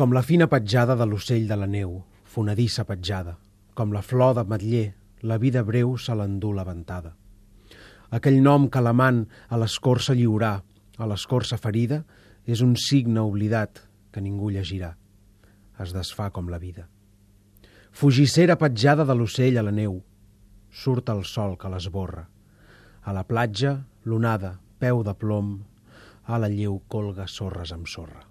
Com la fina petjada de l'ocell de la neu, fonadissa petjada, com la flor de matller, la vida breu se l'endú la ventada. Aquell nom que l'amant a l'escorça lliurà, a l'escorça ferida, és un signe oblidat que ningú llegirà. Es desfà com la vida. Fugissera petjada de l'ocell a la neu, surt el sol que l'esborra. A la platja, l'onada, peu de plom, a la lleu colga sorres amb sorra.